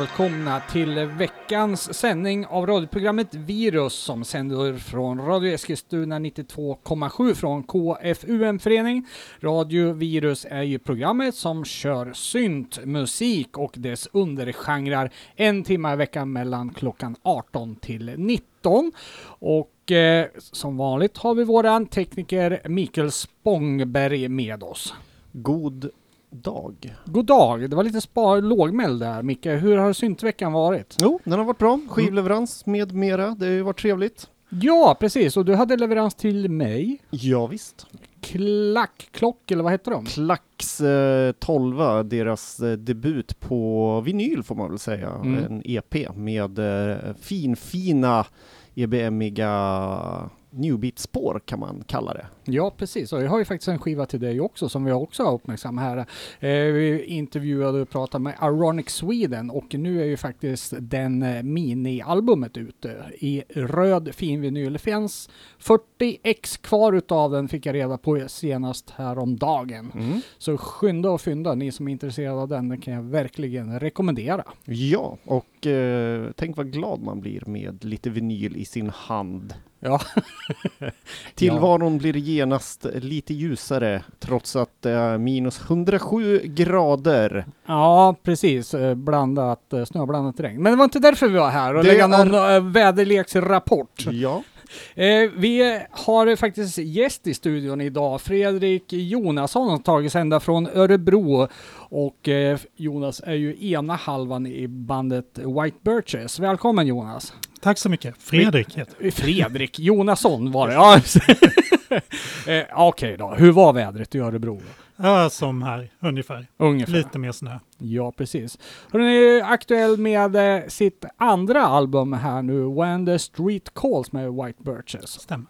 välkomna till veckans sändning av radioprogrammet Virus som sänder från Radio Eskilstuna 92,7 från KFUM-förening. Radio Virus är ju programmet som kör synt, musik och dess undergenrer en timme i veckan mellan klockan 18 till 19. Och eh, som vanligt har vi våran tekniker Mikael Spångberg med oss. God dag. God dag, det var lite spar lågmäld där Micke. Hur har syntveckan varit? Jo, den har varit bra. Skivleverans med mera. Det har ju varit trevligt. Ja, precis. Och du hade leverans till mig. Ja, visst. Klackklock, eller vad heter de? Klacks eh, 12, deras eh, debut på vinyl får man väl säga. Mm. En EP med eh, finfina EBM-iga Newbeat-spår kan man kalla det. Ja, precis. Och jag har ju faktiskt en skiva till dig också som vi också har uppmärksammat här. Eh, vi intervjuade och pratade med Ironic Sweden och nu är ju faktiskt den eh, mini-albumet ute i röd fin vinyl. Det finns 40 ex kvar utav den fick jag reda på senast häromdagen. Mm. Så skynda och fynda, ni som är intresserade av den, den kan jag verkligen rekommendera. Ja, och eh, tänk vad glad man blir med lite vinyl i sin hand. Ja. Tillvaron blir genast lite ljusare trots att det är minus 107 grader. Ja, precis. Eh, Blandat, eh, snöblandat regn. Men det var inte därför vi var här och Det lägga är- någon eh, väderleksrapport. Ja, Eh, vi har faktiskt gäst i studion idag. Fredrik Jonasson har tagit sig ända från Örebro. Och eh, Jonas är ju ena halvan i bandet White Birches. Välkommen Jonas! Tack så mycket. Fredrik heter jag. Fredrik Jonasson var det, ja. eh, Okej då, hur var vädret i Örebro? Ja, som här, ungefär. Ungefär. Lite mer snö. Ja, precis. Hon är aktuell med eh, sitt andra album här nu, When the Street Calls med White Birches. Stämmer.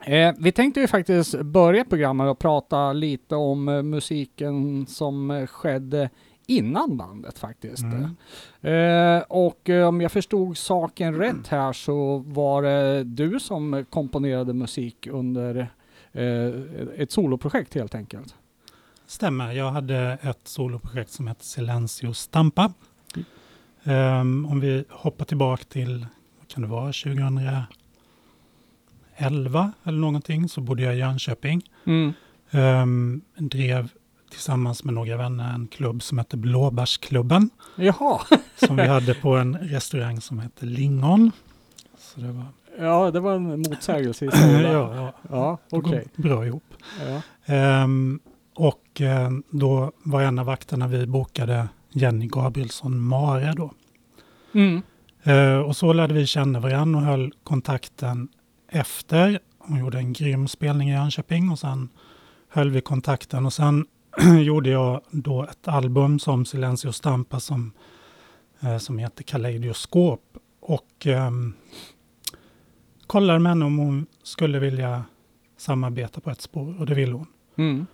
Eh, vi tänkte ju faktiskt börja programmet och prata lite om eh, musiken som eh, skedde innan bandet faktiskt. Mm. Eh, och om jag förstod saken rätt här så var det du som komponerade musik under ett soloprojekt helt enkelt. Stämmer. Jag hade ett soloprojekt som hette Silencio Stampa. Ehm, om vi hoppar tillbaka till, vad kan det vara, 2011 eller någonting, så bodde jag i Jönköping. Mm. Ehm, drev tillsammans med några vänner en klubb som hette Blåbärsklubben, Jaha, som vi hade på en restaurang som hette Lingon. Så det var, ja det var en motsägelse i sig. ja, ja, ja går bra ihop. Ja. Ehm, och eh, då var en av vakterna vi bokade Jenny Gabrielsson Mare då. Mm. Eh, och så lärde vi känna varandra och höll kontakten efter. Hon gjorde en grym spelning i Jönköping och sen höll vi kontakten och sen gjorde jag då ett album som Silencio Stampa som, eh, som heter Kaleidoskop och ehm, kollade med henne om hon skulle vilja samarbeta på ett spår och det ville hon. Mm.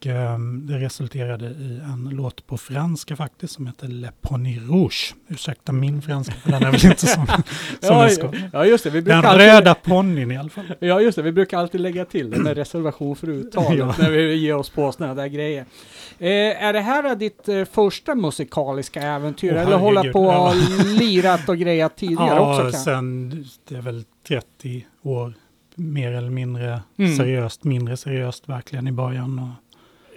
Och ehm, det resulterade i en låt på franska faktiskt som heter Le Pony Rouge. Ursäkta min franska, för den är väl inte som, som Ja, den ska. ja, just det. Vi brukar Den alltid- röda ponnyn i alla fall. Ja just det, vi brukar alltid lägga till det med reservation för uttalet Ja. när vi ger oss på sådana där grejer. Eh, är det här ditt eh, första musikaliska äventyr Åh, eller hålla på och ja. lirat och grejat tidigare Ja, också? Kan? sen det är väl 30 år mer eller mindre Mm. seriöst, mindre seriöst verkligen i början. Och,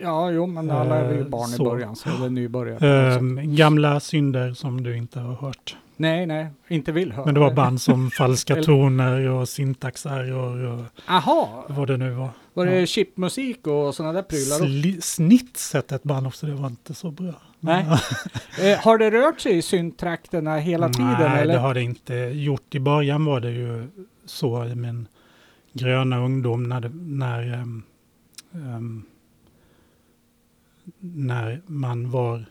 Ja, jo, men alla är vi ju Eh, barn i så. början så det är nybörjare. ehm, gamla synder som du inte har hört. nej, nej, inte vill höra. Men det var band som falska toner och syntaxerror och Aha, vad det nu var. var det Ja. chipmusik och sådana där prylar? Sli- hette ett band också, det var inte så bra. Nej. Eh, har det rört sig i synttrakterna hela tiden? Nej, det har det inte gjort. I början var det ju så i min gröna ungdom när, det, när, ehm, ehm, när man var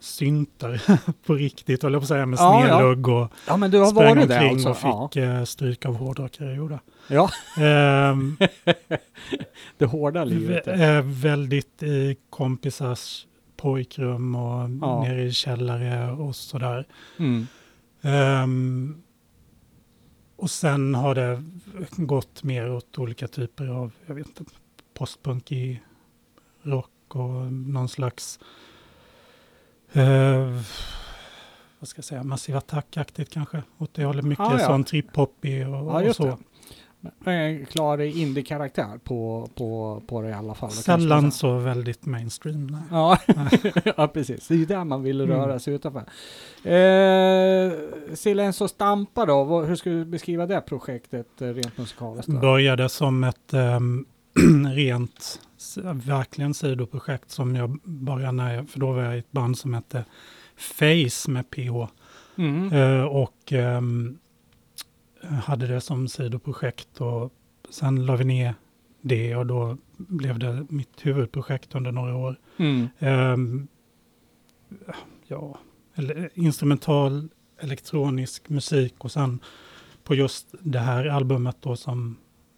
syntar på riktigt, höll jag på att säga, med Ja, ja. snedlugg och Ja, men du har sprang varit omkring alltså? och fick eh, stryk av hårdrockare. gjorde. Ja, Ehm, det hårda livet. Eh, väldigt i kompisars pojkrum och Ja. nere i källare och sådär. Mm. Ehm, och sen har det gått mer åt olika typer av, jag vet inte, postpunk i rock och någon slags eh, vad ska jag säga, Massive Attack-aktigt kanske. Åt det hållet. Mycket Ah, ja. sån trip-hoppig och, Ja, och så. det. En klar indie-karaktär på, på, på det i alla fall. Sällan så väldigt mainstream. Nej. Ja, ja, precis. Det är ju där man vill röra Mm. sig utanför. Eh, Silens och Stampa då, hur skulle du beskriva det projektet eh, rent musikaliskt? Då? Började som ett ehm, rent, verkligen sidoprojekt som jag började när jag, för då var jag i ett band som hette Face med PH. Mm. Eh, och ehm, hade det som sidoprojekt och sen la vi ner det och då blev det mitt huvudprojekt under några år. Mm. Ehm, ja, eller, instrumental elektronisk musik och sen på just det här albumet då som,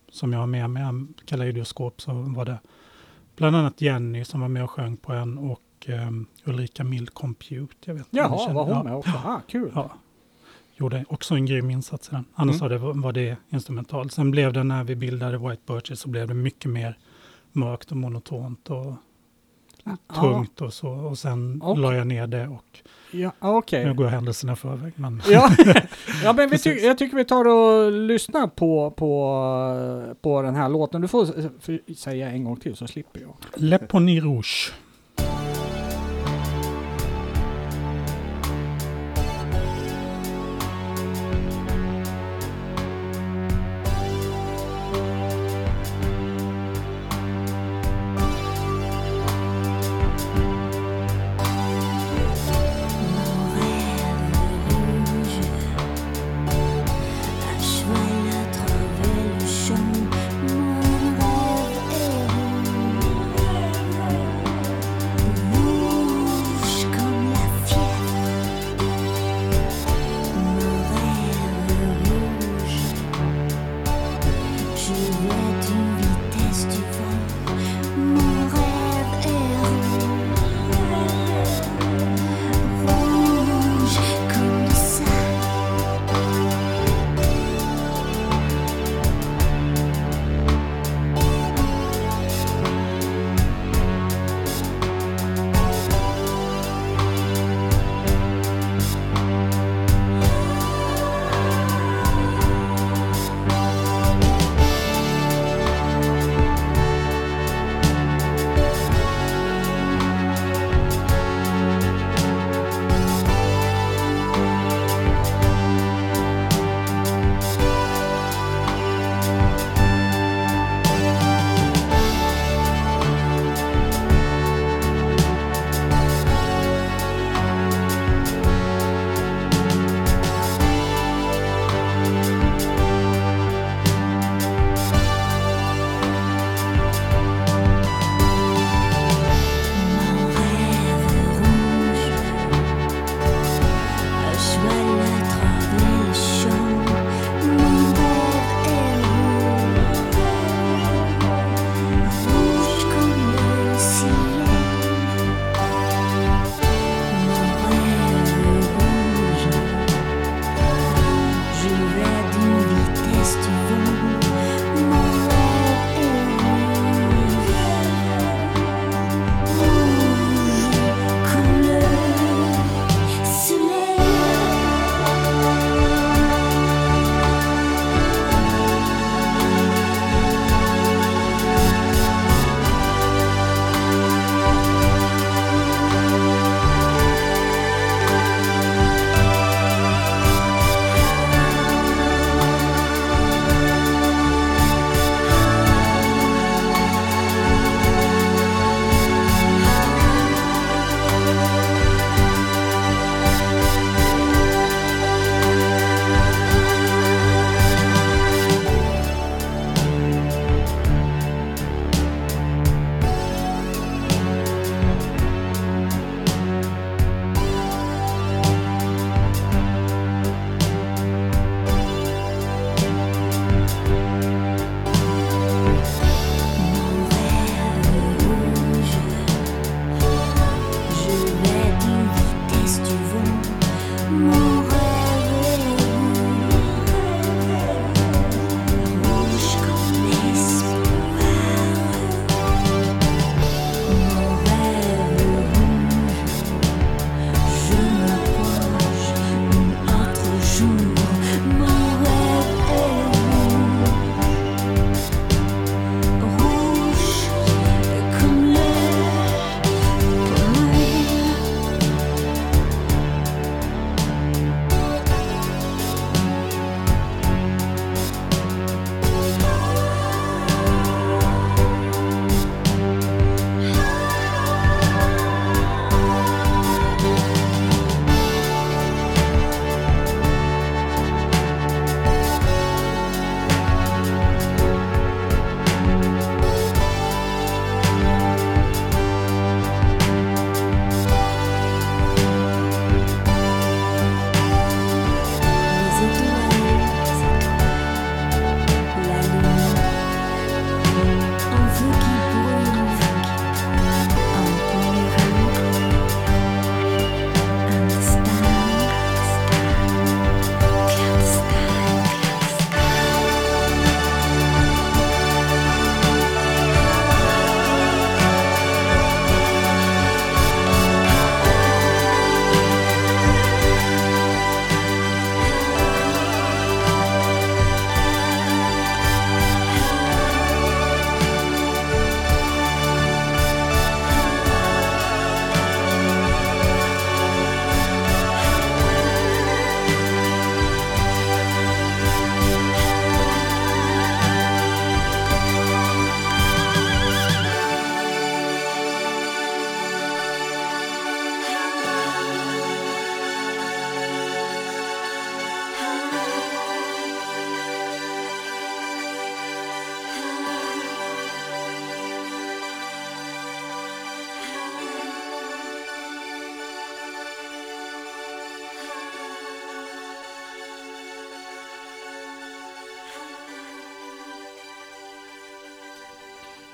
som jag har med mig, Kaleidoskop, så var det bland annat Jenny som var med och sjöng på en och ehm, Ulrika Mild Compute. Jag vet Jaha, var hon ja, med också? Ah, kul. Ja, gjorde också en grym insats i den. Annars Mm. var, det, var det instrumental. Sen blev det när vi bildade White Birches så blev det mycket mer mörkt och monotont och tungt och så. Och sen Okej. la jag ner det och Ja, okej. nu går händelserna i förväg. Men Ja, ja men vi ty- jag tycker vi tar och lyssnar på, på, på den här låten. Du får säga en gång till så slipper jag. Le Pony Rouge.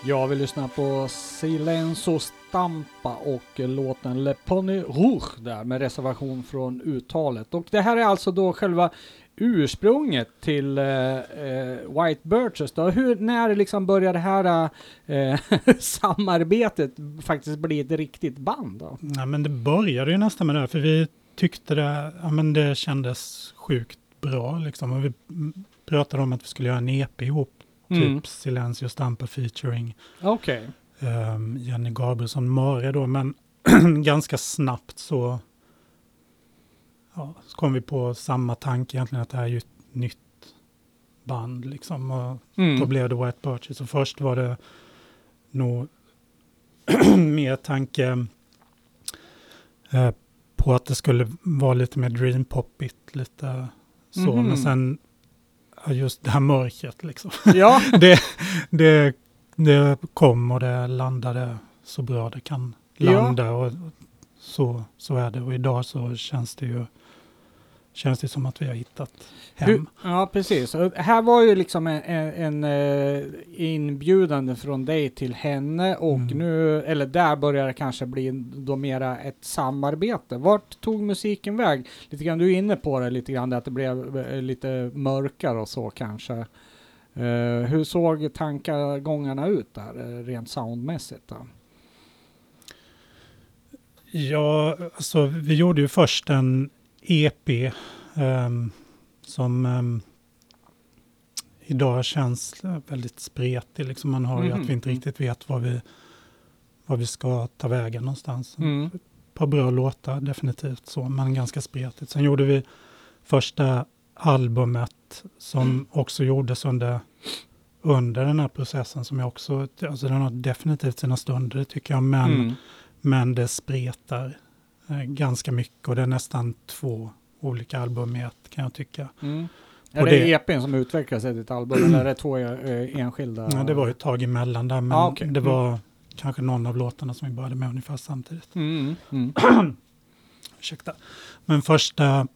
Ja, vi lyssnar på Silenzo Stampa och låten Le Pony Rouge där med reservation från uttalet. Och det här är alltså då själva ursprunget till eh, eh White Birches då. Hur, när liksom började det här eh, samarbetet faktiskt bli ett riktigt band då? Ja, men det började ju nästan med det, här, för vi tyckte det, ja, men det kändes sjukt bra. Liksom. Och vi pratade om att vi skulle göra en EP ihop, Mm. typ Silencio Stampa featuring Okej. ehm, Jenny Gabrielsson Mare då, men ganska snabbt så, ja, så kom vi på samma tanke egentligen, att det här är ju ett nytt band liksom. Och Mm. då blev det White Birches. Och först var det nog mer tanke eh, på att det skulle vara lite mer dreampoppigt, lite så. Mhm. Men sen ja, just det här mörkret liksom. Ja, det, det, det kom och det landade så bra det kan Ja. landa. Och så, så är det. Och idag så känns det ju känns det som att vi har hittat hem. Hur, ja, precis. Och här var ju liksom en, en, en eh, inbjudande från dig till henne och Mm. nu, eller där börjar det kanske bli då mera ett samarbete. Vart tog musiken väg? Lite grann, du är inne på det lite grann, att det blev eh, lite mörkare och så kanske. Eh, hur såg tankegångarna ut där, rent soundmässigt? Då? Ja, alltså vi gjorde ju först en EP ehm, som ehm, idag känns väldigt spretig. Liksom man har ju Mhm. att vi inte riktigt vet var vi, var vi ska ta vägen någonstans. Mm. Ett par bra låtar, definitivt så, men ganska spretigt. Sen gjorde vi första albumet som också gjordes under, under den här processen som jag också, alltså den har definitivt sina stunder, tycker jag, men Mm. men det spretar ganska mycket och det är nästan två olika album i ett kan jag tycka. Mm. Är det, det- EPn som utvecklas till ett album eller är det två eh, enskilda? Ja, det var ju ett tag emellan där men Ah, okej. det Mm. var kanske någon av låtarna som vi började med ungefär samtidigt. Mm, mm. Ursäkta. Men första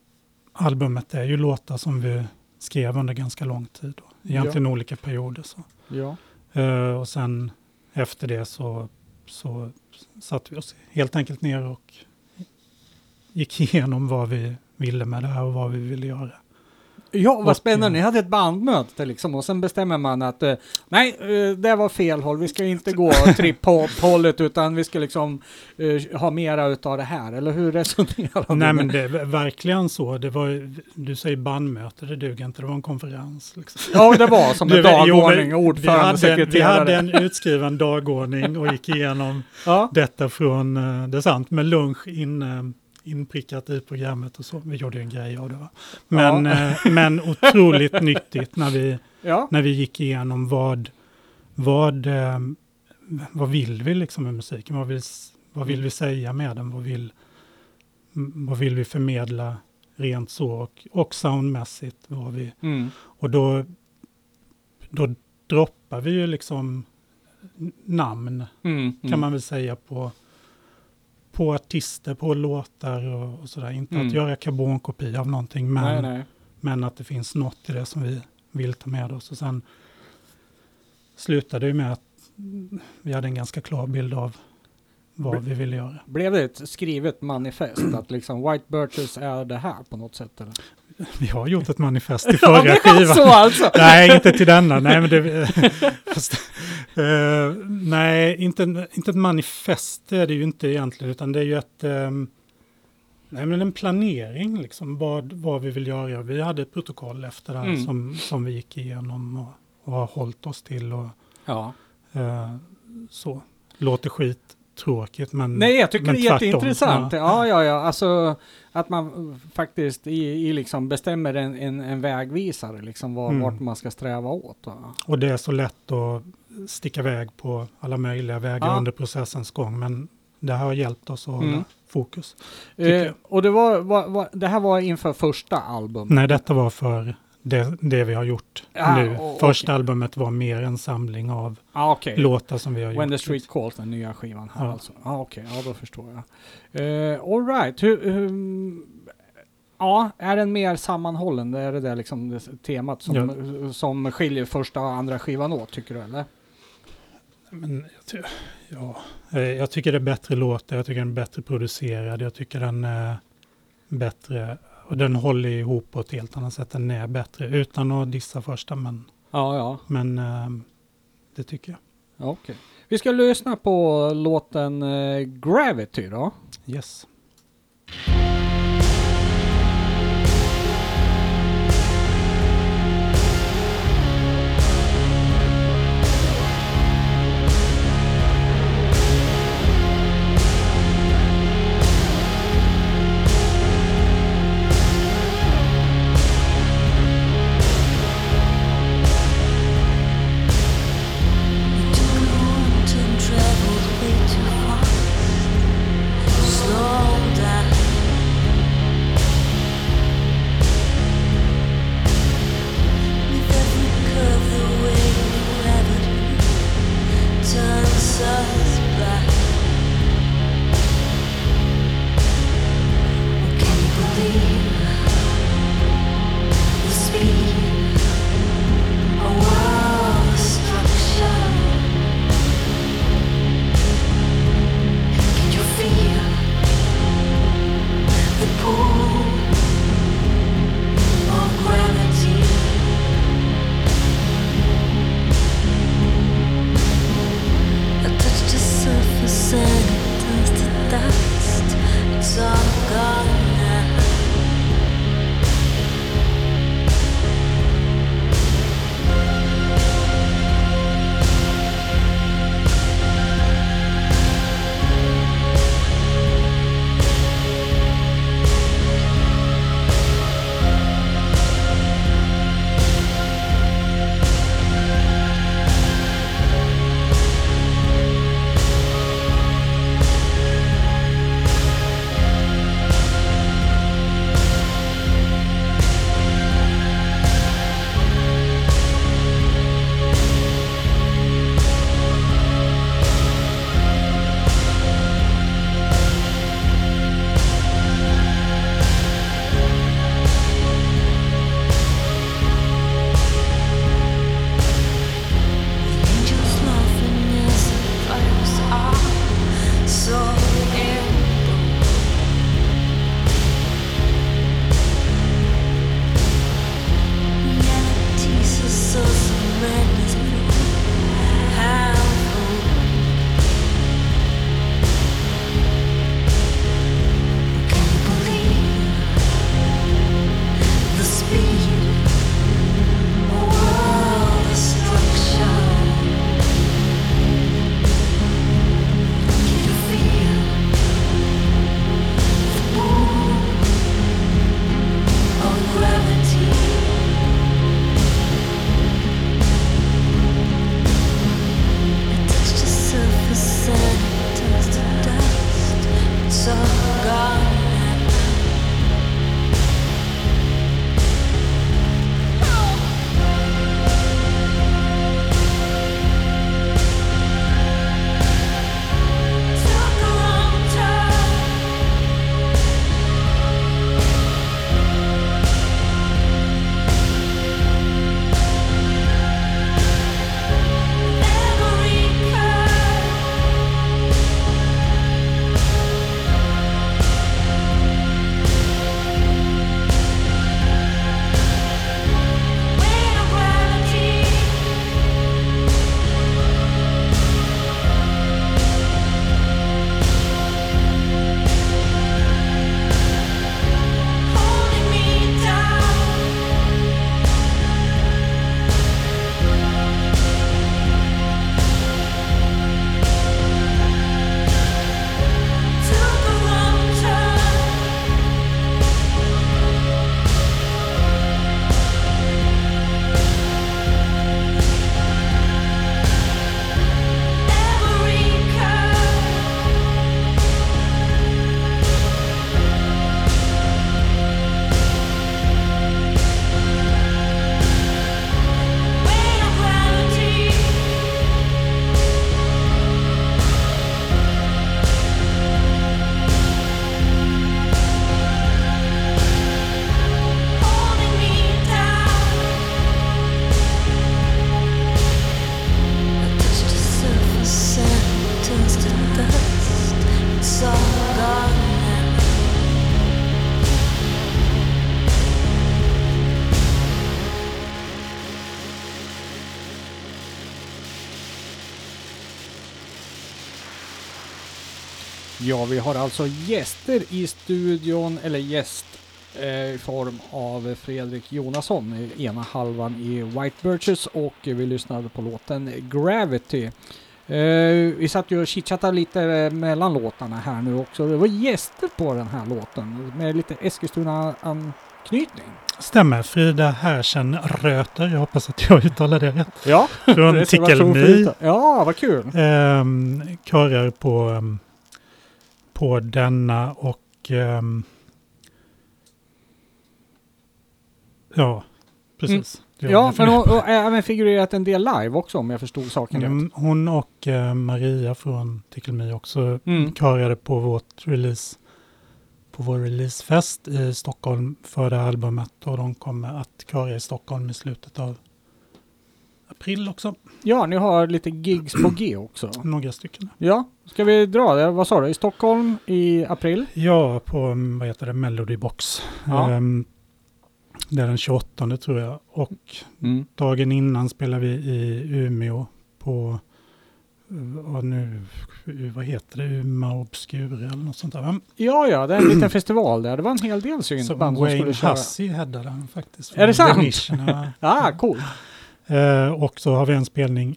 albumet är ju låtar som vi skrev under ganska lång tid. Då. Egentligen olika perioder. Så. Ja. Eh, och sen efter det så, så satte vi oss helt enkelt ner och gick igenom vad vi ville med det här och vad vi ville göra. Ja, vad Och, spännande. eh, Ni hade ett bandmöte liksom och sen bestämmer man att eh, nej, eh, det var fel håll. Vi ska inte gå trip-hop-hållet utan vi ska liksom eh, ha mera utav det här. Eller hur resonerar du? Nej men det är verkligen så. Det var, du säger bandmöte, det duger inte. Det var en konferens. Liksom. Ja, det var som en dagordning, ordförande, vi hade, en- vi sekreterare. hade en utskriven dagordning och gick igenom Ja. detta från, eh, det är sant, med lunch in, eh, inprickat i programmet och så. Vi gjorde ju en grej av det. Va? Men, Ja. eh, men otroligt nyttigt när vi, ja. när vi gick igenom vad, vad, eh, vad vill vi liksom med musiken? Vad vill, vad vill vi säga med den? Vad vill, vad vill vi förmedla rent så och, och soundmässigt? Vad vi, Mm. och då, då droppar vi ju liksom namn, Mm. kan man väl säga, på, på artister, på låtar och, och sådär. Inte Mm. att göra karbonkopia av någonting, men, Nej, nej. men att det finns något i det som vi vill ta med oss. Och sen slutade det med att vi hade en ganska klar bild av vad vi ville göra. Blev det ett skrivet manifest att liksom White Birches är det här på något sätt? Eller? Vi har gjort ett manifest till Ja, förra skivan. så alltså! Nej, inte till denna. Nej, men det, fast, eh, nej inte, inte ett manifest är det ju inte egentligen, utan det är ju ett, ehm, nej, men en planering, liksom, vad, vad vi vill göra. Vi hade ett protokoll efter det här Mm. som, som vi gick igenom och, och har hållit oss till. Och, Ja. eh, så. Låter skit tråkigt, men Nej, jag tycker det är tvärtom. jätteintressant. Ja. Ja, ja, ja. Alltså att man faktiskt i, i liksom bestämmer en, en, en vägvisare, liksom var, Mm. vart man ska sträva åt. va? Och det är så lätt att sticka iväg på alla möjliga vägar Ja. under processens gång, men det här har hjälpt oss att hålla Mm. fokus. Eh, och det, var, var, var, det här var inför första album? Nej, detta var för det, det vi har gjort Ah, nu. o- Första okej. albumet var mer en samling av Ah, okej. låtar som vi har When gjort. the Street Calls, den nya skivan här Ja. alltså. Ja, ah, okej. Ja, då förstår jag. Uh, all right. Hur, hur, ja, är den mer sammanhållen? Är det där liksom det temat som, som skiljer första och andra skivan åt, tycker du eller? Men ja, eh, jag tycker det är bättre låtar, jag tycker den är bättre producerad, jag tycker den är bättre och den håller ihop på ett helt annat sätt. Den är bättre utan att dissa första men, Ja, ja. men eh, det tycker jag. Okej. Vi ska lyssna på låten eh, Gravity då. Yes. Ja, vi har alltså gäster i studion, eller gäst eh, i form av Fredrik Jonasson, ena halvan i White Birches och vi lyssnade på låten Gravity. Eh, vi satt ju och chitchattade lite eh, mellan låtarna här nu också. Det var gäster på den här låten med lite Eskilstuna-anknytning. Stämmer. Frida Härsen Röter, jag hoppas att jag uttalar det rätt. Ja, Från Tickelmy. Ja, vad kul. Um, körar på, ehm, på denna och ehm, ja, precis. Gör Ja, men hon har även figurerat en del live också om jag förstod saken rätt. Mm, Hon och eh, Maria från Tickelmy också Mm. körade på vårt release på vår releasefest i Stockholm för det här albumet och de kommer att köra i Stockholm i slutet av april också. Ja, ni har lite gigs på G också. Några stycken. Ja, ska vi dra det? Vad sa du? I Stockholm i april? Ja, på vad heter det, Melody Box. Ja. Ehm, det är den 28 tror jag. Och Mm. dagen innan spelar vi i Umeå på, vad nu, vad heter det, Umeå Obscura eller något sånt där. Ja, ja, det är en liten festival där. Det var en hel del syntband som Wayne skulle köra. Hussey headade den faktiskt. Är det sant? Ja. Ah, coolt. Eh, och så har vi en spelning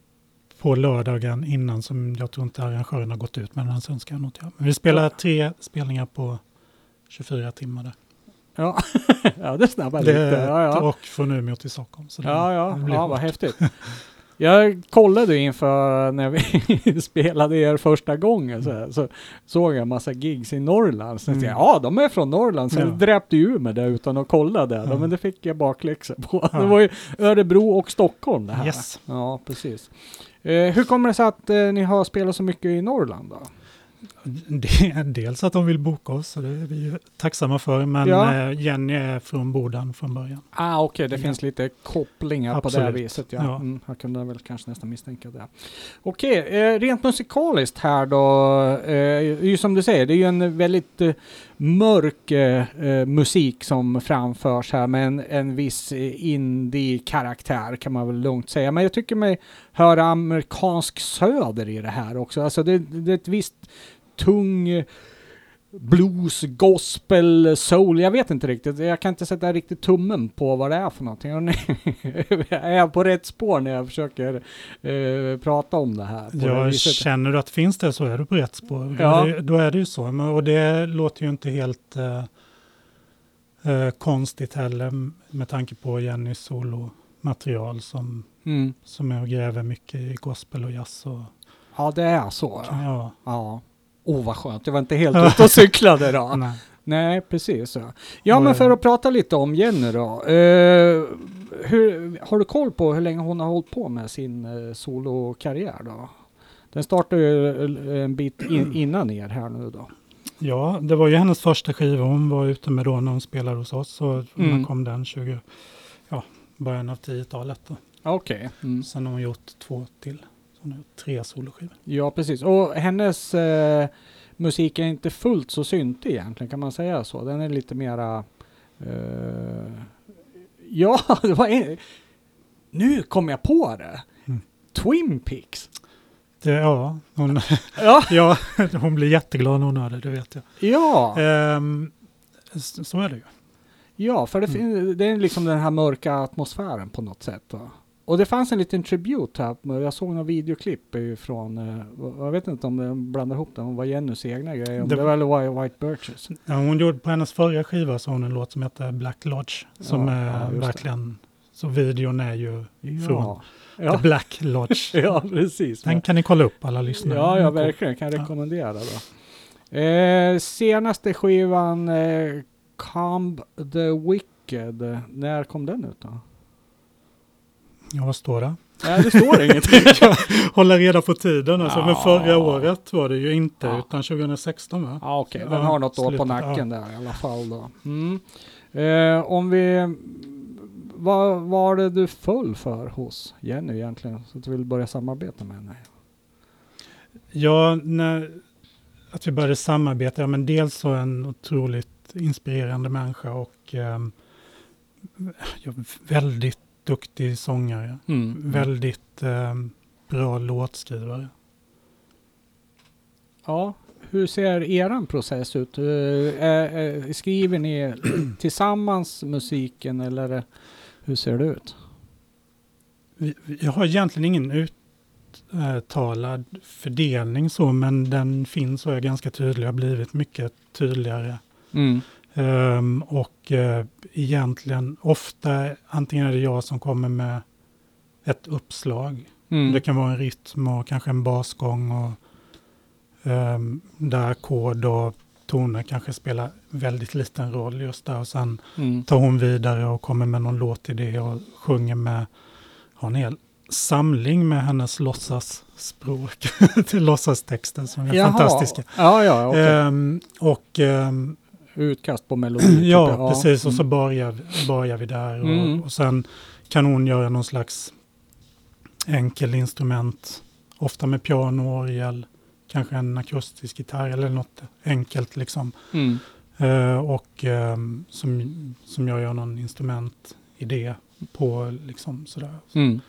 på lördagen innan som jag tror inte arrangören har gått ut med, ska jag nog inte göra. Men vi spelar tre spelningar på 24 timmar där. Ja, ja det snabbar Det, lite. Ja, ja. Och från Umeå till Stockholm. Så Ja, ja, ja vad häftigt. Jag kollade inför när vi spelade er första gången så, här, så såg jag en massa gigs i Norrland. Så tänkte jag, Mm. ja de är från Norrland. Sen Ja. dräpte ju med det utan att kolla det. Ja. Men det fick jag bakläxa på. Ja. Det var ju Örebro och Stockholm det här. Yes. Ja, precis. Eh, hur kommer det sig att eh, ni har spelat så mycket i Norrland då? Det, dels att de vill boka oss, så det är vi ju tacksamma för. Men Ja. eh, Jenny är från Boden från början. Ah, okej, det Ja. finns lite kopplingar på det här Absolut. viset. Ja. Ja. Mm, jag kunde väl kanske nästan misstänka det. Okej, eh, rent musikaliskt här då, eh, ju som du säger, det är ju en väldigt eh, mörk eh, eh, musik som framförs här med en, en viss eh, indie-karaktär kan man väl lugnt säga. Men jag tycker mig höra amerikansk söder i det här också. Alltså det, det är ett visst tung blues, gospel, soul. Jag vet inte riktigt. Jag kan inte sätta riktigt tummen på vad det är för någonting. Är jag på rätt spår när jag försöker eh, prata om det här? På det känner du att finns det så är du på rätt spår. Då, Ja. är, det, då är det ju så. Och det låter ju inte helt eh, eh, konstigt heller med tanke på Jennys solomaterial som, Mm. som är och gräver mycket i gospel och jazz. Och, Ja, det är så. Ja. ja. Ja. Oh, vad skönt. Jag var inte helt ute och cyklade då. Nej. Nej, precis. Ja, ja men för att prata lite om Jenny då. Eh, hur, har du koll på hur länge hon har hållit på med sin eh, solokarriär då? Den startade ju eh, en bit in, innan er här nu då. Ja, det var ju hennes första skiva hon var ute med då när hon spelade hos oss. Och Mm. kom den? 20, ja, början av 10-talet. Då. Okej. Mm. Sen har hon gjort två till. Hon har gjort tre soloskivor. Ja, precis. Och hennes eh, musik är inte fullt så syntig egentligen, kan man säga så? Den är lite mera... Eh, ja, det var en, Nu kom jag på det! Mm. Twin Peaks. Det, ja, hon, Ja, ja, hon blir jätteglad när hon hör det, det vet jag. ja, Ehm, så är det ju. ja, för det, fin- det är liksom den här mörka atmosfären på något sätt. Va? Och det fanns en liten tribut här. Jag såg några videoklipp från, eh, jag vet inte om de blandar ihop det, om det var Jennys egna grejer. Om det, Det- var White Birches. Ja, hon gjorde på hennes förra skiva så hon en låt som heter Black Lodge. Som Ja, är ja, just det. verkligen, så videon är ju Från Ja, The ja. Black Lodge. ja precis. Den kan ni kolla upp alla lyssnare. Ja, ja, verkligen. Kan jag Ja. rekommendera då. Eh, senaste skivan, eh, Comb the Wicked. När kom den ut då? Ja, vad står det? Nej, det står ingenting. Hålla reda på tiden alltså. Men Ja. förra året var det ju inte, Ja. utan 2016 va? Ja, okej. Den Ja, har något år på nacken där i alla fall då. Mm. Eh, om vi... Vad var det du föll för hos Jenny egentligen? Så att du vill börja samarbeta med henne? Ja, när, att vi började samarbeta, ja men dels så en otroligt inspirerande människa och ja, väldigt duktig sångare. Mm. Väldigt ehm, bra låtskrivare. Ja. hur ser eran process ut? Eh, eh, eh, skriver ni tillsammans musiken eller eh, hur ser det ut? Jag har egentligen ingen uttalad fördelning så, men den finns och är ganska tydlig. har blivit mycket tydligare. Mm. Ehm, och eh, egentligen ofta, antingen är det jag som kommer med ett uppslag. Mm. Det kan vara en rytm och kanske en basgång och um, där ackord och toner kanske spelar väldigt liten roll just där. Och sen Mm. tar hon vidare och kommer med någon låtidé och sjunger med, har en hel samling med hennes låtsasspråk, till låtsastexter som är Jaha. fantastiska. Ja, ja, okej. Ehm, och ehm, Utkast på melodi. ja, typ. precis. Och så Mm. börjar, börjar vi där. Och, Mm. och sen kan hon göra någon slags enkel instrument. Ofta med piano, orgel, kanske en akustisk gitarr eller något enkelt liksom. Mm. Eh, och ehm, som, som jag gör någon instrumentidé på liksom sådär. Mm.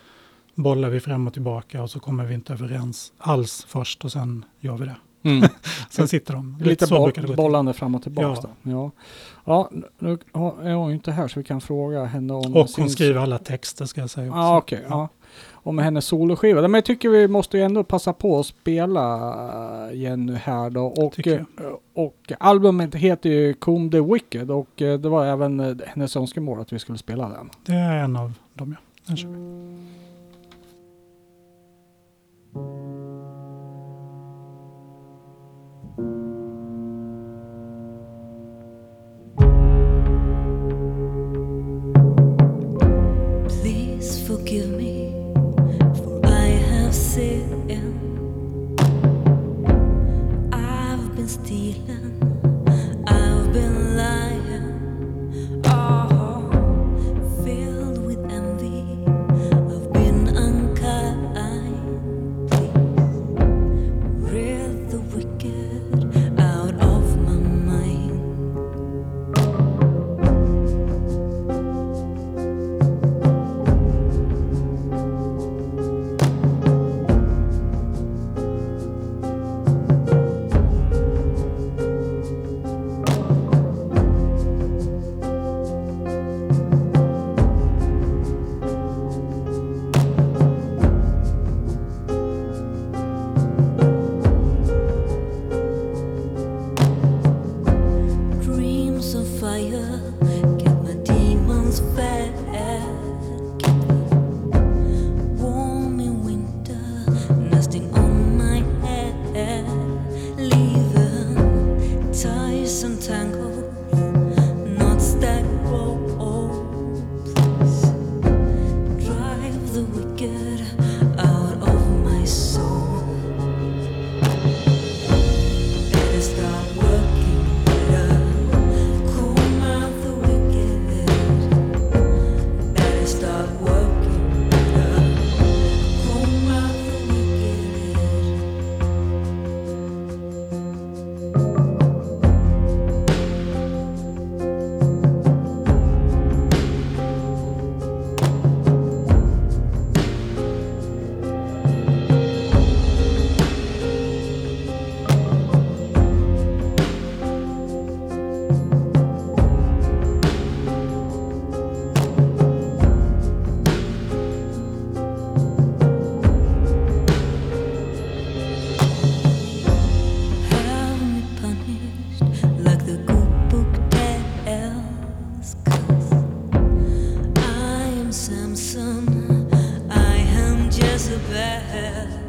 Bollar vi fram och tillbaka och så kommer vi inte överens alls först och sen gör vi det. Mm. Sen sitter de. Lite så boll, bollande fram och tillbaka. Ja. Ja. Ja. ja, nu är hon ju inte här så vi kan fråga henne om Och sin- hon skriver alla texter ska jag säga också. Ja, okej. ja. Om hennes soloskiva. Men jag tycker vi måste ju ändå passa på att spela eh, Jenny här då. Och, Tycker eh, och albumet heter ju Comb the Wicked och eh, det var även hennes önskemål att vi skulle spela den. Det är en av dem, ja. Den kör vi. Forgive me, head.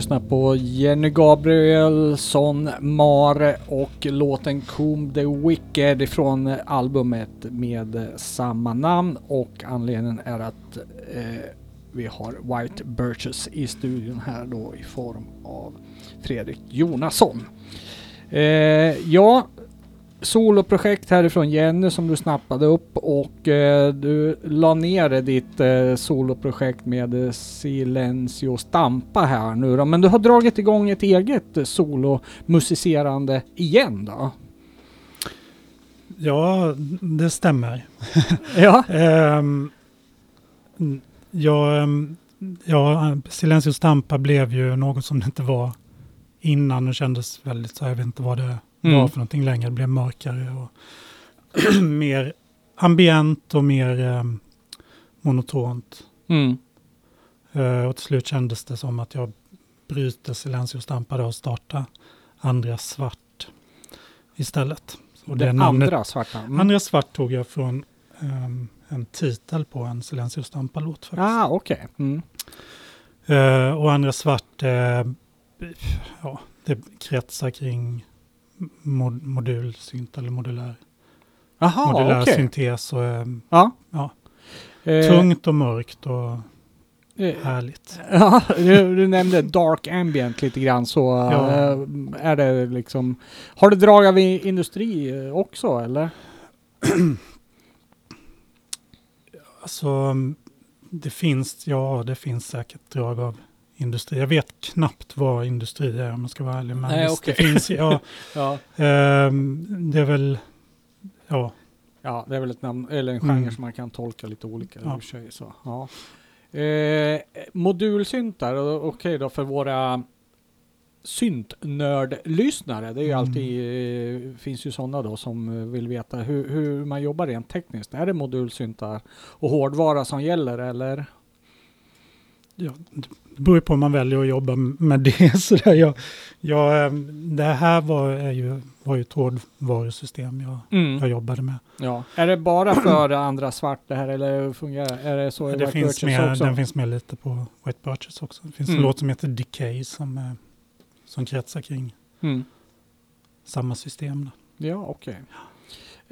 Lyssnar på Jenny Gabrielsson, Mare och låten Coom the Wicked ifrån albumet med samma namn och anledningen är att eh, vi har White Birches i studion här då i form av Fredrik Jonasson. Eh, ja, soloprojekt härifrån Jenny som du snappade upp och eh, du la ner ditt eh, soloprojekt med eh, Silencio Stampa här nu då. Men du har dragit igång ett eget solomusicerande igen då? Ja, det stämmer. Ja. Ehm, ja, ehm, ja, Silencio Stampa blev ju något som det inte var innan och kändes väldigt så, jag vet inte vad det Mm. var för någonting längre. Det blev mörkare och mer ambient och mer ehm, monotont. Mm. Eh, och till slut kändes det som att jag bryter Silencio Stampa då och startar Andra Svart istället. Och det namnet- andra svarta. Mm. Andra Svart tog jag från ehm, en titel på en Silencio Stampa-låt faktiskt. Ah, okej. Mm. Eh, och Andra Svart, eh, ja, det kretsar kring mod modulsynt eller modulär, Jaha, modulär okej. syntes och eh, Ja. Ja. Eh, tungt och mörkt och eh, härligt. Ja, du, du nämnde dark ambient lite grann så Ja. är det liksom... Har du drag av industri också eller? Alltså, det finns, ja, det finns säkert drag av industri. Jag vet knappt vad industri är om jag ska vara ärlig. Men Nej, visst, okej. det finns, ja, Ja. ehm, det är väl, ja, Ja, det är väl ett namn, eller en genre Mm. som man kan tolka lite olika Ja. i och för sig. Så, ja. eh, modulsyntar, okej då för våra syntnördlyssnare. Det är ju Mm. alltid, eh, finns ju sådana då som eh, vill veta hur, hur man jobbar rent tekniskt. Är det modulsyntar och hårdvara som gäller eller? ja, det beror på om man väljer att jobba med det. Så där, jag, jag, ehm, det här var, ju, var ju ett hårdvarusystem jag, jag jobbade med. Ja. Är det bara för andra svart det här eller hur fungerar är det så i det finns med, också? den finns med lite på White Birches också. Det finns Mm. en låt som heter Decay som, eh, som kretsar kring Mm. samma system. Då. Ja, okej.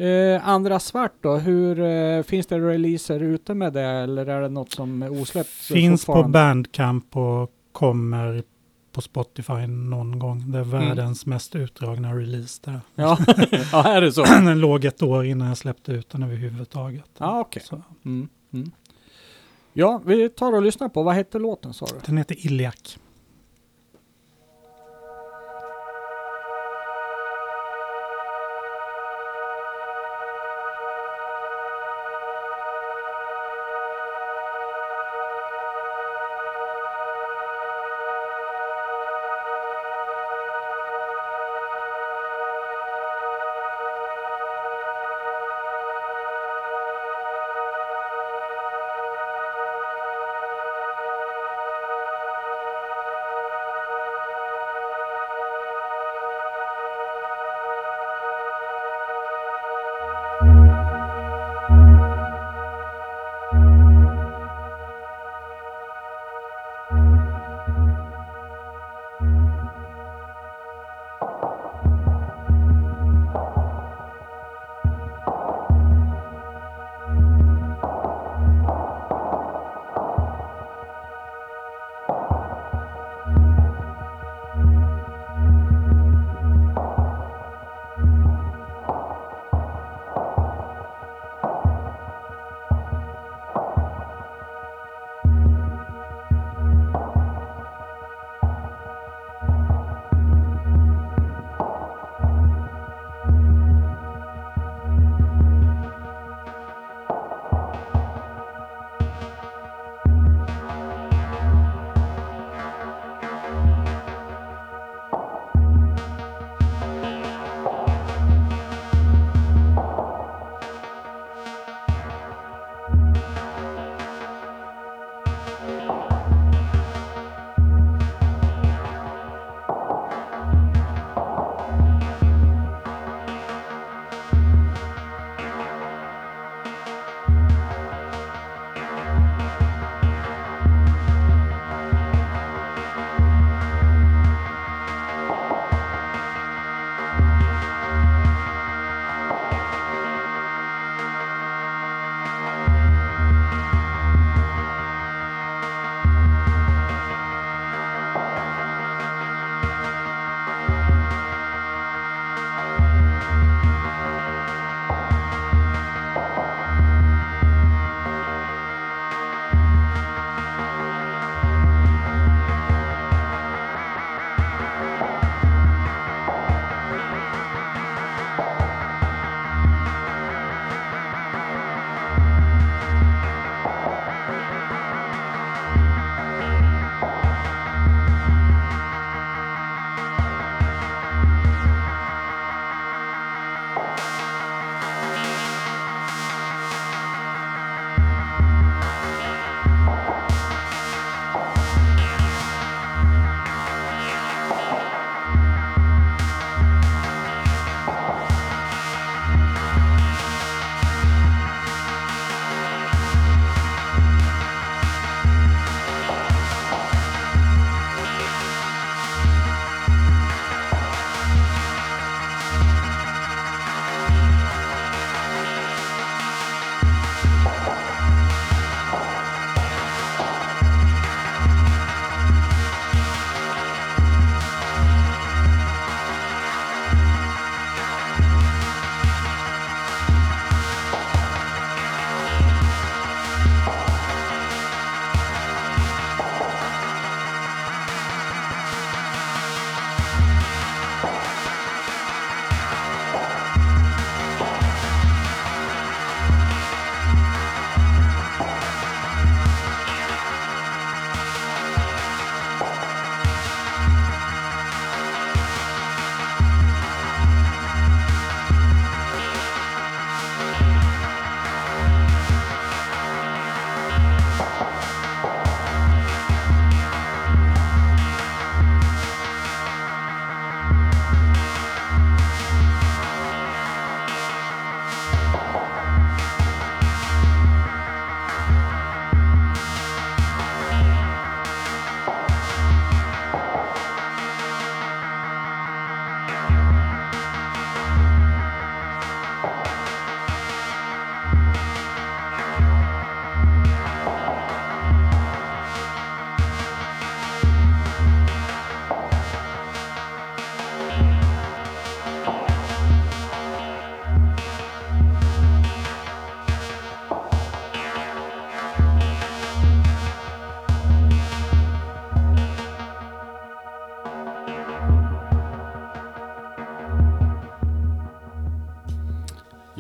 Eh, andra svart då, hur eh, finns det releaser ute med det eller är det något som är osläppt Finns på? Bandcamp och kommer på Spotify någon gång. Det är Mm. världens mest utdragna release där. Ja. ja, är det så? den låg ett år innan jag släppte ut den överhuvudtaget. Ja, okej. Så, Mm. Mm. Ja, vi tar och lyssnar på, vad hette låten sa du? den heter Iliak.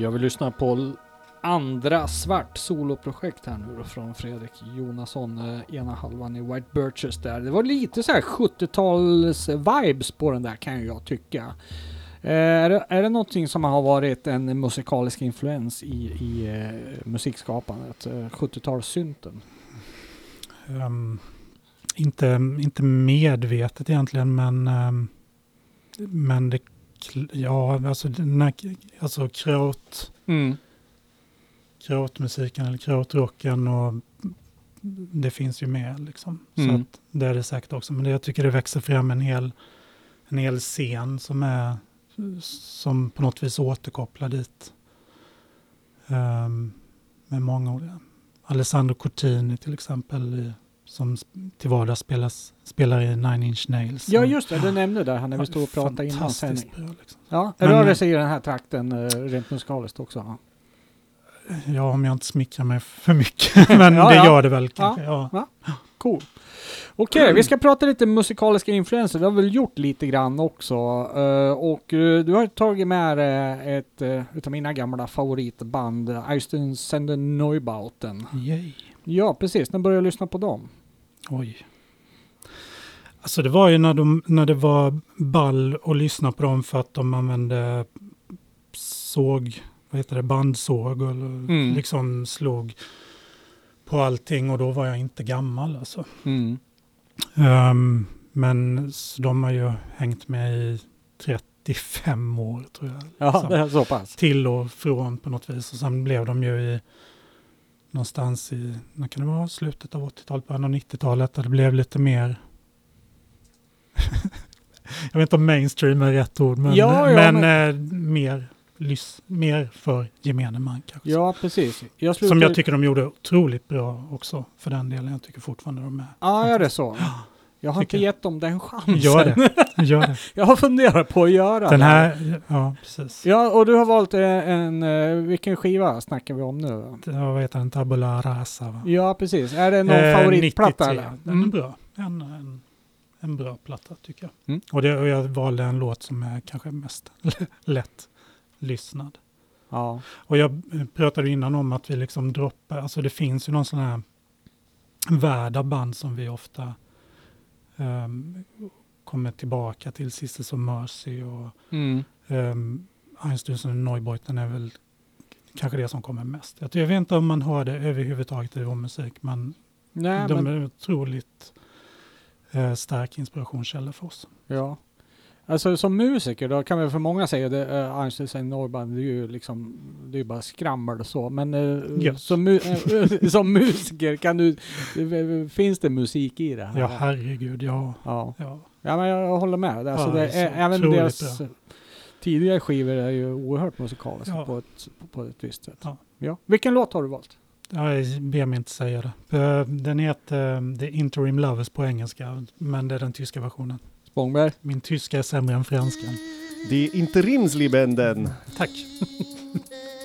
Jag vill lyssna på andra svart soloprojekt här nu då från Fredrik Jonasson, eh, ena halvan i White Birches där. Det var lite så här 70-tals vibes på den där kan ju jag tycka. Eh, är, det, är det någonting som har varit en musikalisk influens i, i eh, musikskapandet? 70-talssynten? Um, ehm, inte, inte medvetet egentligen, men, um, men det, ja, alltså, den här, alltså kraut, Mm. krautmusiken eller krautrocken och det finns ju med liksom. Så Mm. att det är det säkert också. Men det, jag tycker det växer fram en hel, en hel scen som är som på något vis återkopplar dit. Ehm, med många olika. Alessandro Cortini till exempel i, som till vardags spelas, spelar i Nine Inch Nails. Ja just det, du nämnde det här när vi stod och pratade innan sändning. bra, liksom. Ja, rör det sig i den här trakten eh, rent musikaliskt också? Ja. Ja, om jag inte smickrar mig för mycket. Men Ja, det ja. gör det väl kanske. Ja. Cool. Okej, vi ska prata lite musikaliska influenser. Det har vi väl gjort lite grann också. Eh, och eh, du har tagit med eh, ett uh, utav mina gamla favoritband, uh, Eisten Sender Neubauten. Yay. Ja, precis. När började jag lyssna på dem? Oj. Alltså det var ju när, de, när det var ball att lyssna på dem för att de använde såg, vad heter det, bandsåg och Mm. liksom slog på allting och då var jag inte gammal alltså. Mm. Ehm, men de har ju hängt med i 35 år tror jag. Ja, liksom. det är så pass. Till och från på något vis. Och sen blev de ju i någonstans i, när kan det vara, slutet av 80-talet, början av 90-talet, där det blev lite mer jag vet inte om mainstream är rätt ord, men, Ja, ja, men, Eh, mer, lys, mer för gemene man kanske. Ja, precis. Jag Som slutade... jag tycker de gjorde otroligt bra också, för den delen. Jag tycker fortfarande de är. Ja, är det så? Jag har inte gett dem den chansen. Gör det. Gör det. Jag har funderat på att göra Den det. här, ja precis. Ja, och du har valt eh, en, eh, vilken skiva snackar vi om nu? Var, vad heter den? Tabula rasa va? Ja, precis. Är det någon Eh, favoritplatta 93. eller? Den är Mm. bra. En, en, en bra platta tycker jag. Mm. Och, det, och jag valde en låt som är kanske mest lätt lyssnad. Ja. Och jag eh, pratade innan om att vi liksom droppar, alltså det finns ju någon sån här värld av band som vi ofta ehm, kommer tillbaka till, Sisters of Mercy och Mm. ehm, Einstürzen och Neubeuten är väl kanske det som kommer mest. Jag, jag vet inte om man hör det överhuvudtaget i vår musik, men Nej, de men, är otroligt eh, stark inspirationskälla för oss. ja. Alltså som musiker då kan väl för många säga det, uh, Einstein Norrband, det är ju liksom, det är bara skrammel och så, men eh, Ja. som, mu- eh, som musiker kan du, finns det musik i det här? Ja, herregud, ja. ja. ja. Ja men jag håller med. Alltså Ja, det är även deras bra. tidigare skivor är ju oerhört musikaliska Ja. på, ett, på ett visst sätt. Ja. Ja. Vilken låt har du valt? Jag ber mig inte säga det. Eh, Den heter eh, The Interim Lovers på engelska, men det är den tyska versionen. Spångberg? Min tyska är sämre än franskan. Det är interimslibenden. Tack.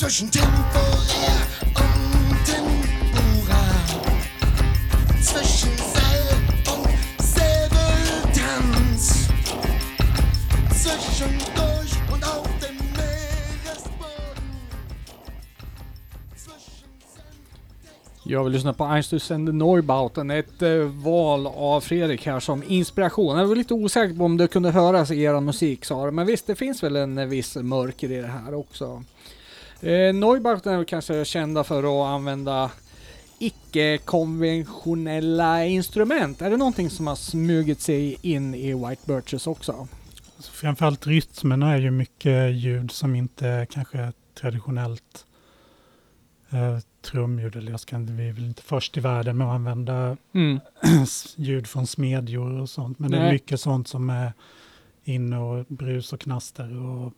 zwischen temporär und Tempura. zwischen Seil und Säbeltanz, zwischendurch und auf dem Meeresboden. Zwischen Jag vill lyssna på Einstein and the Neubauten, ett eh, val av Fredrik här som inspiration. Jag var lite osäker på om det kunde höras i er musik sa du, men visst det finns väl en eh, viss mörker i det här också. Eh, Neubauten är kanske kända för att använda icke-konventionella instrument. Är det någonting som har smugit sig in i White Birches också? Så framförallt rytmerna är ju mycket ljud som inte är kanske traditionellt eh, trumljud. Eller jag ska, vi är väl inte först i världen med att använda Mm. ljud från smedjor och sånt. Men det Nej. är mycket sånt som är inne och brus och knaster och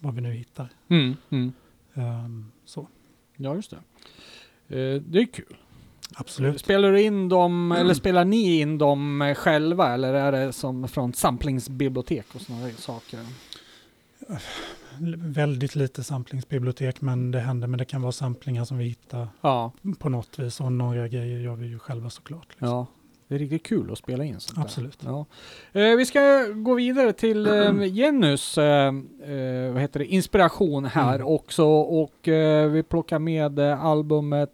vad vi nu hittar. Mm. Mm. Ehm, så, Ja, just det. Eh, det är kul. absolut. Spelar du in dem, eller spelar ni in dem själva, eller är det som från samplingsbibliotek och sådana saker? Väldigt lite samplingsbibliotek, men det händer. Men det kan vara samplingar som vi hittar Ja, på något vis. Och några grejer gör vi ju själva såklart. Liksom. ja. Det är riktigt kul att spela in sånt där. Absolut. Ja. Eh, vi ska gå vidare till eh, Jennys eh, eh, vad heter det, inspiration här Mm. också och eh, vi plockar med eh, albumet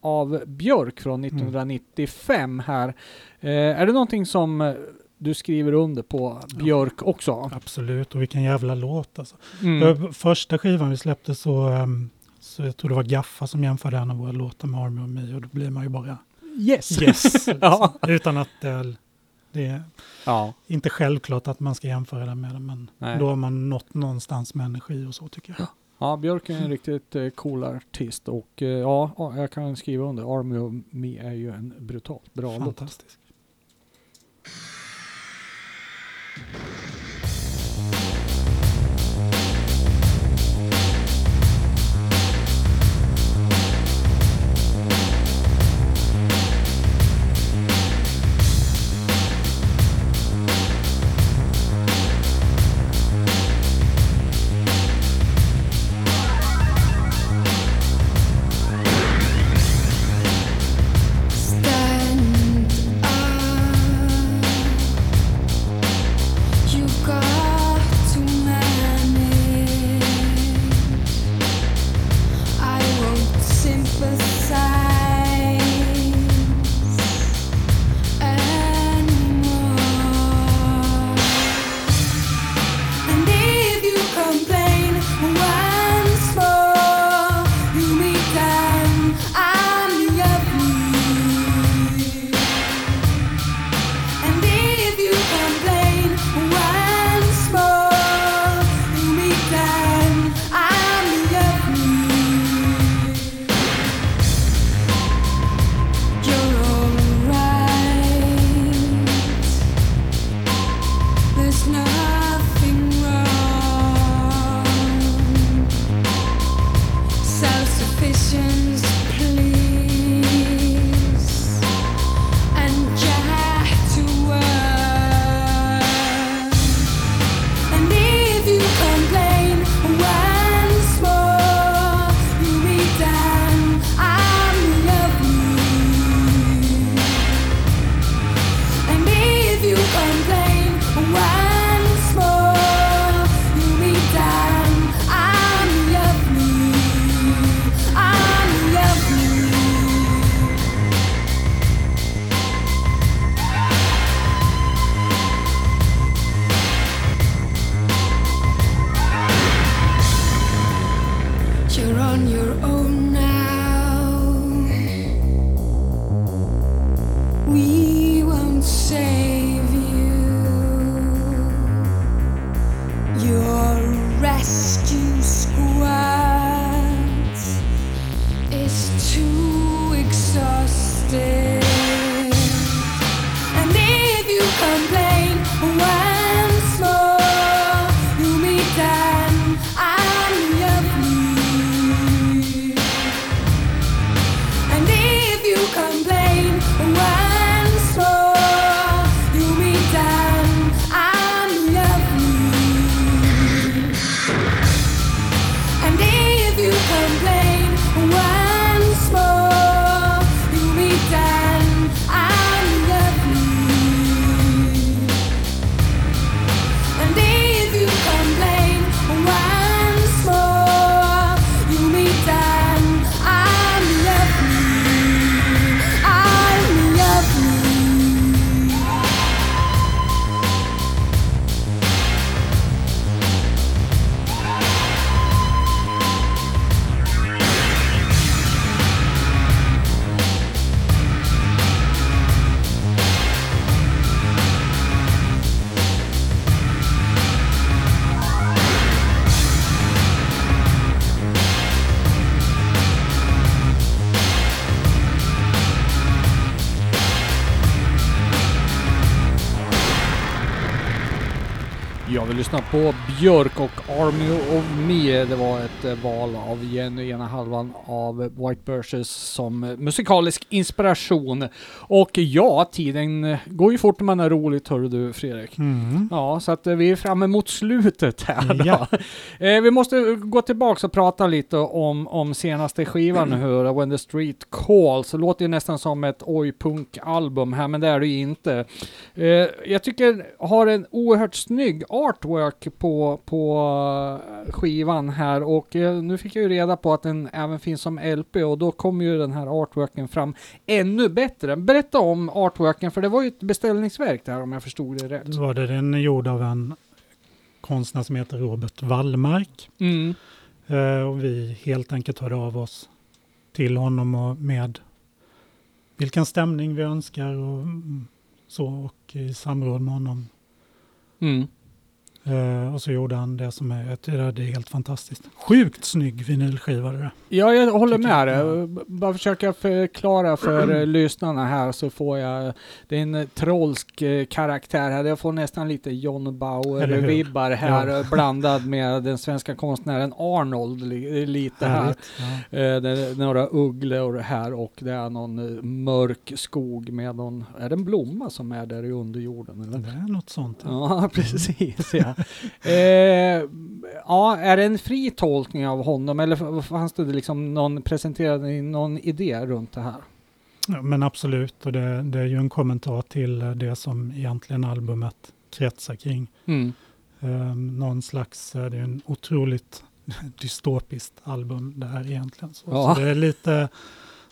av Björk från 1995 här. Eh, är det någonting som du skriver under på Björk också? Absolut, och vilken jävla låt alltså. Mm. För Första skivan vi släppte så, ehm, så jag tror det var Gaffa som jämförde en av våra låtar med Army och Me och då blir man ju bara Yes! yes. ja. Utan att det, det är ja. inte självklart att man ska jämföra den med den, men Nej. då har man nått någonstans med energi och så tycker jag. Ja, Björk är en riktigt eh, cool artist och eh, ja, ja, jag kan skriva under. Army of Me är ju en brutalt bra låt. Fantastiskt. you're on your own. På Björk och Army of Me. Det var ett eh, val av Jenny, ena halvan av White Birches som musikalisk inspiration. Och ja, tiden går ju fort när man har roligt, hör du Fredrik. Mm. Ja, så att eh, vi är framme mot slutet här då. Ja. Eh, vi måste gå tillbaka och prata lite om, om senaste skivan nu, hur When the Street Calls. Det låter ju nästan som ett oj-punk-album här, men det är det ju inte. Eh, jag tycker har en oerhört snygg artwork på, på skivan här och eh, nu fick jag ju reda på att den även finns som LP och då kommer ju den här artworken fram ännu bättre. Berätta om artworken, för det var ju ett beställningsverk där om jag förstod det rätt. Då var det den är gjord av en konstnär som heter Robert Wallmark. Mm. Eh, och vi helt enkelt hörde av oss till honom och med vilken stämning vi önskar och så och i samråd med honom. Mm. Eh, och så gjorde han det som är, jag tycker det är helt fantastiskt. Sjukt snygg vinylskiva det. Ja, jag håller med dig. Bara försöka förklara för eh, lyssnarna här så får jag, det är en trollsk eh, karaktär här. Jag får nästan lite John? Bauer-vibbar här Ja. blandad med den svenska konstnären Arnold li- lite här. Ja. Eh, det är några ugglor här och det är någon mörk skog med någon, är det en blomma som är där i underjorden eller? Det är något sånt. Ja. Ja, precis. Ja. eh, ja, är det en fri tolkning av honom eller fanns det liksom någon, presenterade någon idé runt det här? Ja, Men absolut, och det, det är ju en kommentar till eh, det som egentligen albumet kretsar kring. Mm. Um, någon slags, eh, det är en otroligt dystopiskt album det här egentligen. Så, Ja. så det är lite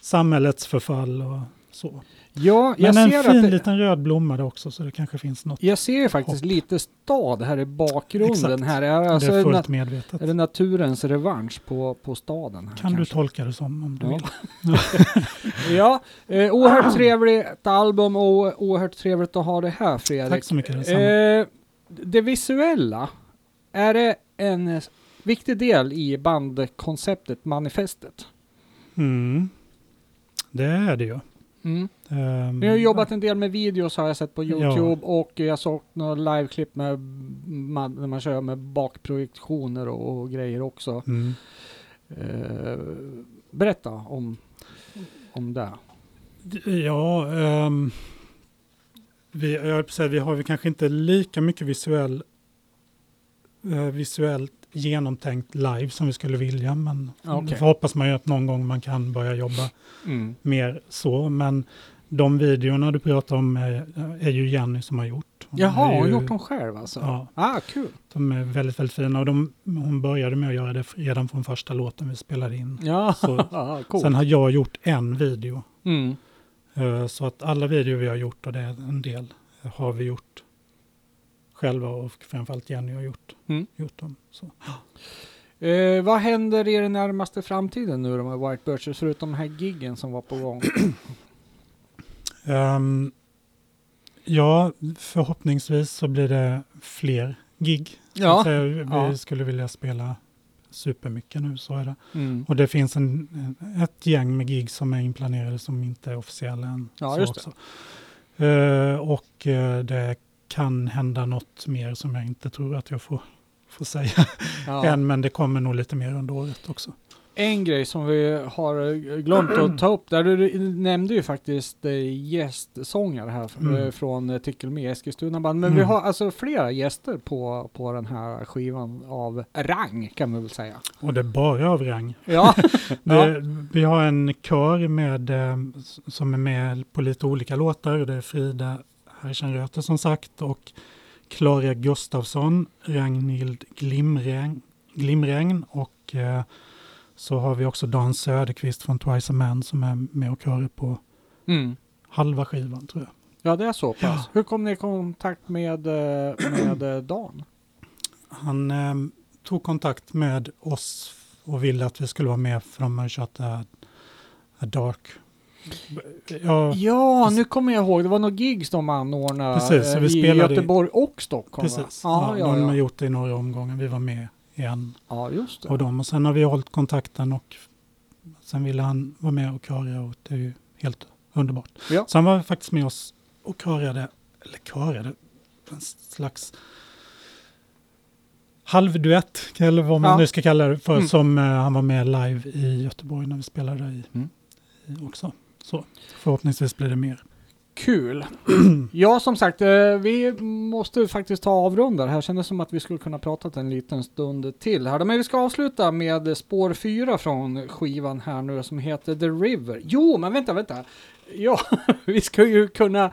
samhällets förfall och så. Ja, jag Men en ser fin att det, liten röd blomma där också, så det kanske finns något. jag ser faktiskt Hopp. lite stad här i bakgrunden Exakt. här. Är, alltså, det är fullt medvetet. är det naturens revansch på, på staden? Här, kan du kanske? tolka det som om du Ja. vill. Ja, eh, oerhört trevligt album och oerhört trevligt att ha det här Fredrik. Tack så mycket. Eh, det visuella, är det en viktig del i bandkonceptet, manifestet? Mm. Det är det ju. Mm. Um, Ni har jobbat en del med videos har jag sett på Ja. Youtube och jag såg några liveklipp med man, när man kör med bakprojektioner och, och grejer också. Mm. Eh, berätta om, om det. Ja, ehm, vi, jag säga, vi har väl kanske inte lika mycket visuell, eh, visuellt genomtänkt live som vi skulle vilja, men Okej. det hoppas man ju att någon gång man kan börja jobba Mm. mer så. Men de videorna du pratar om är, är ju Jenny som har gjort. Hon Jaha, hon har gjort dem själv alltså? Ja. Ah, kul. De är väldigt, väldigt fina och de, hon började med att göra det redan från första låten vi spelade in. Ja, Så-. Sen har jag gjort en video Mm. Eh, Så att alla videor vi har gjort, och det är en del, har vi gjort själva och framförallt Jenny har gjort, Mm. gjort dem. Så. Eh, vad händer i den närmaste framtiden nu då med White Birches, förutom de här giggen som var på gång? Ehm, ja, förhoppningsvis så blir det fler gig. Ja. säga. Vi Ja. skulle vilja spela supermycket nu, så är det. Mm. Och det finns en, ett gäng med gig som är inplanerade som inte är officiella än. Ja, så just det. också. Eh, och eh, det kan hända något mer som jag inte tror att jag får, får säga Ja. än, men det kommer nog lite mer under året också. En grej som vi har eh, glömt att ta upp där, du nämnde ju faktiskt eh, gästsångare här Mm. eh, från eh, Tyckel med Eskilstuna band. Men vi Mm. har alltså flera gäster på, på den här skivan av rang kan man väl säga. Och det är bara av rang. Ja, Det, Vi har en kör med, som är med på lite olika låtar. Det är Frida Hersenröter som sagt och Klara Gustafsson, Ragnhild Glimregn, Glimregn och så har vi också Dan Söderqvist från Twice a Man som är med och körar på mm. halva skivan tror jag. ja det är så pass. Hur kom ni i kontakt med, eh, med eh, Dan? Han eh, tog kontakt med oss och ville att vi skulle vara med för de har kört a Dark. Ja, Ja, nu kommer jag ihåg. Det var några gigs de anordnade Precis, så eh, vi i spelade i- Göteborg och Stockholm. va? precis. Ja, Ja, de ja, har ja. gjort det i några omgångar. Vi var med en ja, just det. av dem. Och sen har vi hållit kontakten och sen ville han vara med och köra och det är ju helt underbart. Ja. Så han var faktiskt med oss och körade, eller körade, en slags halvduett, eller vad man Ja. nu ska kalla det för, Mm. som eh, han var med live i Göteborg när vi spelade i, Mm. i också. Så förhoppningsvis blir det mer. Kul. ja, som sagt, eh, vi måste faktiskt ta avrunda det här. Kändes som att vi skulle kunna prata en liten stund till här. Men vi ska avsluta med spår 4 från skivan här nu som heter The River. Jo, men vänta, vänta. Ja, vi ska ju kunna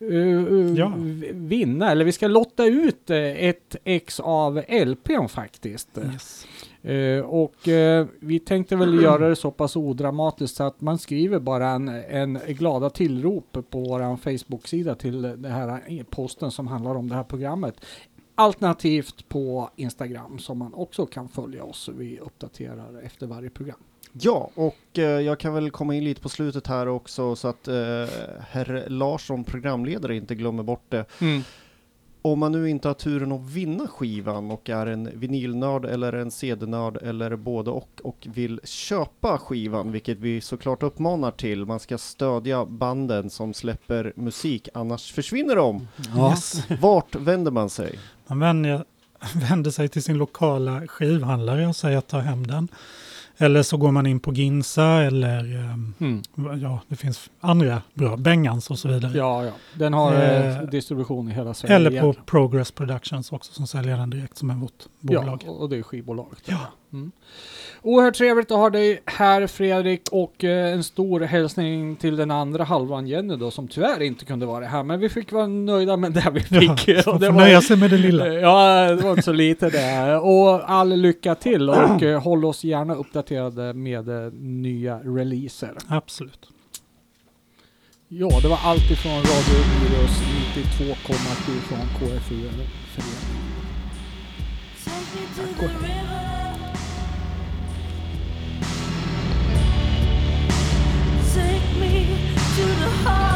eh, Ja. vinna, eller vi ska lotta ut ett ex av LPn faktiskt. Yes. Eh, och eh, vi tänkte väl göra det så pass odramatiskt så att man skriver bara en, en glada tillrop på vår Facebook-sida till den här posten som handlar om det här programmet. Alternativt på Instagram som man också kan följa oss. Vi uppdaterar efter varje program. Ja, och eh, jag kan väl komma in lite på slutet här också så att eh, herr Larsson, programledare, inte glömmer bort det. Om man nu inte har turen att vinna skivan och är en vinylnörd eller en CD-nörd eller både och och vill köpa skivan, vilket vi såklart uppmanar till. Man ska stödja banden som släpper musik, annars försvinner de. Yes. Vart vänder man sig? Man vänder, vänder sig till sin lokala skivhandlare och säger att ta hem den. Eller så går man in på Ginsa eller ehm, Mm. ja, det finns andra bra, Bengans och så vidare. Ja, ja. Den har eh, Eh, distribution i hela Sverige. Eller på. Progress Productions också som säljer den direkt som är vårt bolag. Ja, och det är skivbolaget. Ja. Mm. Oerhört trevligt att ha dig här Fredrik och eh, en stor hälsning till den andra halvan Jenny då som tyvärr inte kunde vara här. Men vi fick vara nöjda med det vi Ja, fick. man Och det var- nöja sig med det lilla. Ja, det var inte så lite det. Och all lycka till och eh, håll oss gärna uppdaterade med eh, nya releaser. Absolut. Ja, det var allt ifrån Radio Virus 92,7 från KFU. to the river. to the heart.